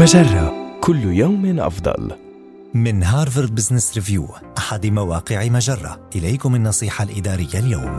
مجرة. كل يوم أفضل. من هارفارد بزنس ريفيو أحد مواقع مجرة. إليكم النصيحة الإدارية اليوم.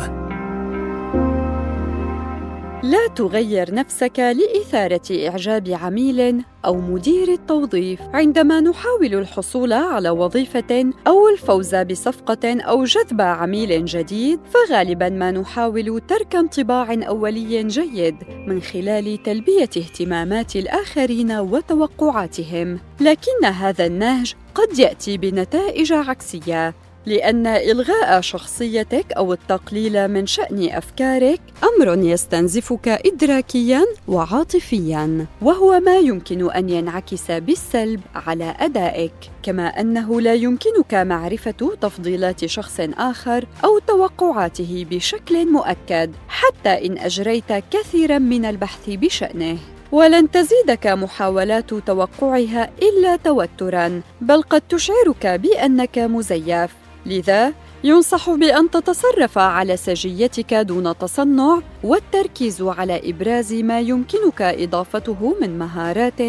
لا تغير نفسك لإثارة إعجاب عميل أو مدير التوظيف. عندما نحاول الحصول على وظيفة أو الفوز بصفقة أو جذب عميل جديد فغالباً ما نحاول ترك انطباع أولي جيد من خلال تلبية اهتمامات الآخرين وتوقعاتهم. لكن هذا النهج قد يأتي بنتائج عكسية. لأن إلغاء شخصيتك أو التقليل من شأن أفكارك أمر يستنزفك إدراكياً وعاطفياً، وهو ما يمكن أن ينعكس بالسلب على أدائك، كما أنه لا يمكنك معرفة تفضيلات شخص آخر أو توقعاته بشكل مؤكد، حتى إن أجريت كثيراً من البحث بشأنه. ولن تزيدك محاولات توقعها إلا توترا بل قد تشعرك بأنك مزيف لذا ينصح بأن تتصرف على سجيتك دون تصنع والتركيز على إبراز ما يمكنك إضافته من مهارات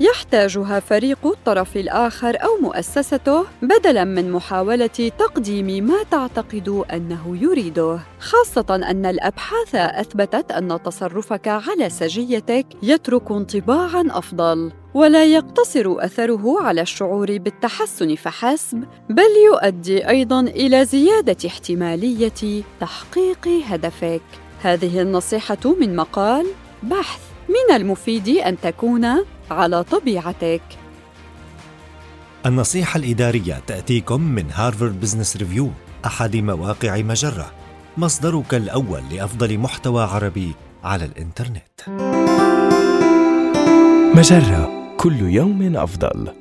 يحتاجها فريق الطرف الآخر أو مؤسسته بدلا من محاولة تقديم ما تعتقد أنه يريده. خاصة أن الأبحاث أثبتت أن تصرفك على سجيتك يترك انطباعا أفضل. ولا يقتصر أثره على الشعور بالتحسن فحسب بل يؤدي أيضا إلى زيادة احتمالية تحقيق هدفك. هذه النصيحة من مقال بحث من المفيد أن تكون على طبيعتك. النصيحة الإدارية تأتيكم من هارفارد بزنس ريفيو أحد مواقع مجرة. مصدرك الأول لأفضل محتوى عربي على الإنترنت. مجرة. كل يوم أفضل.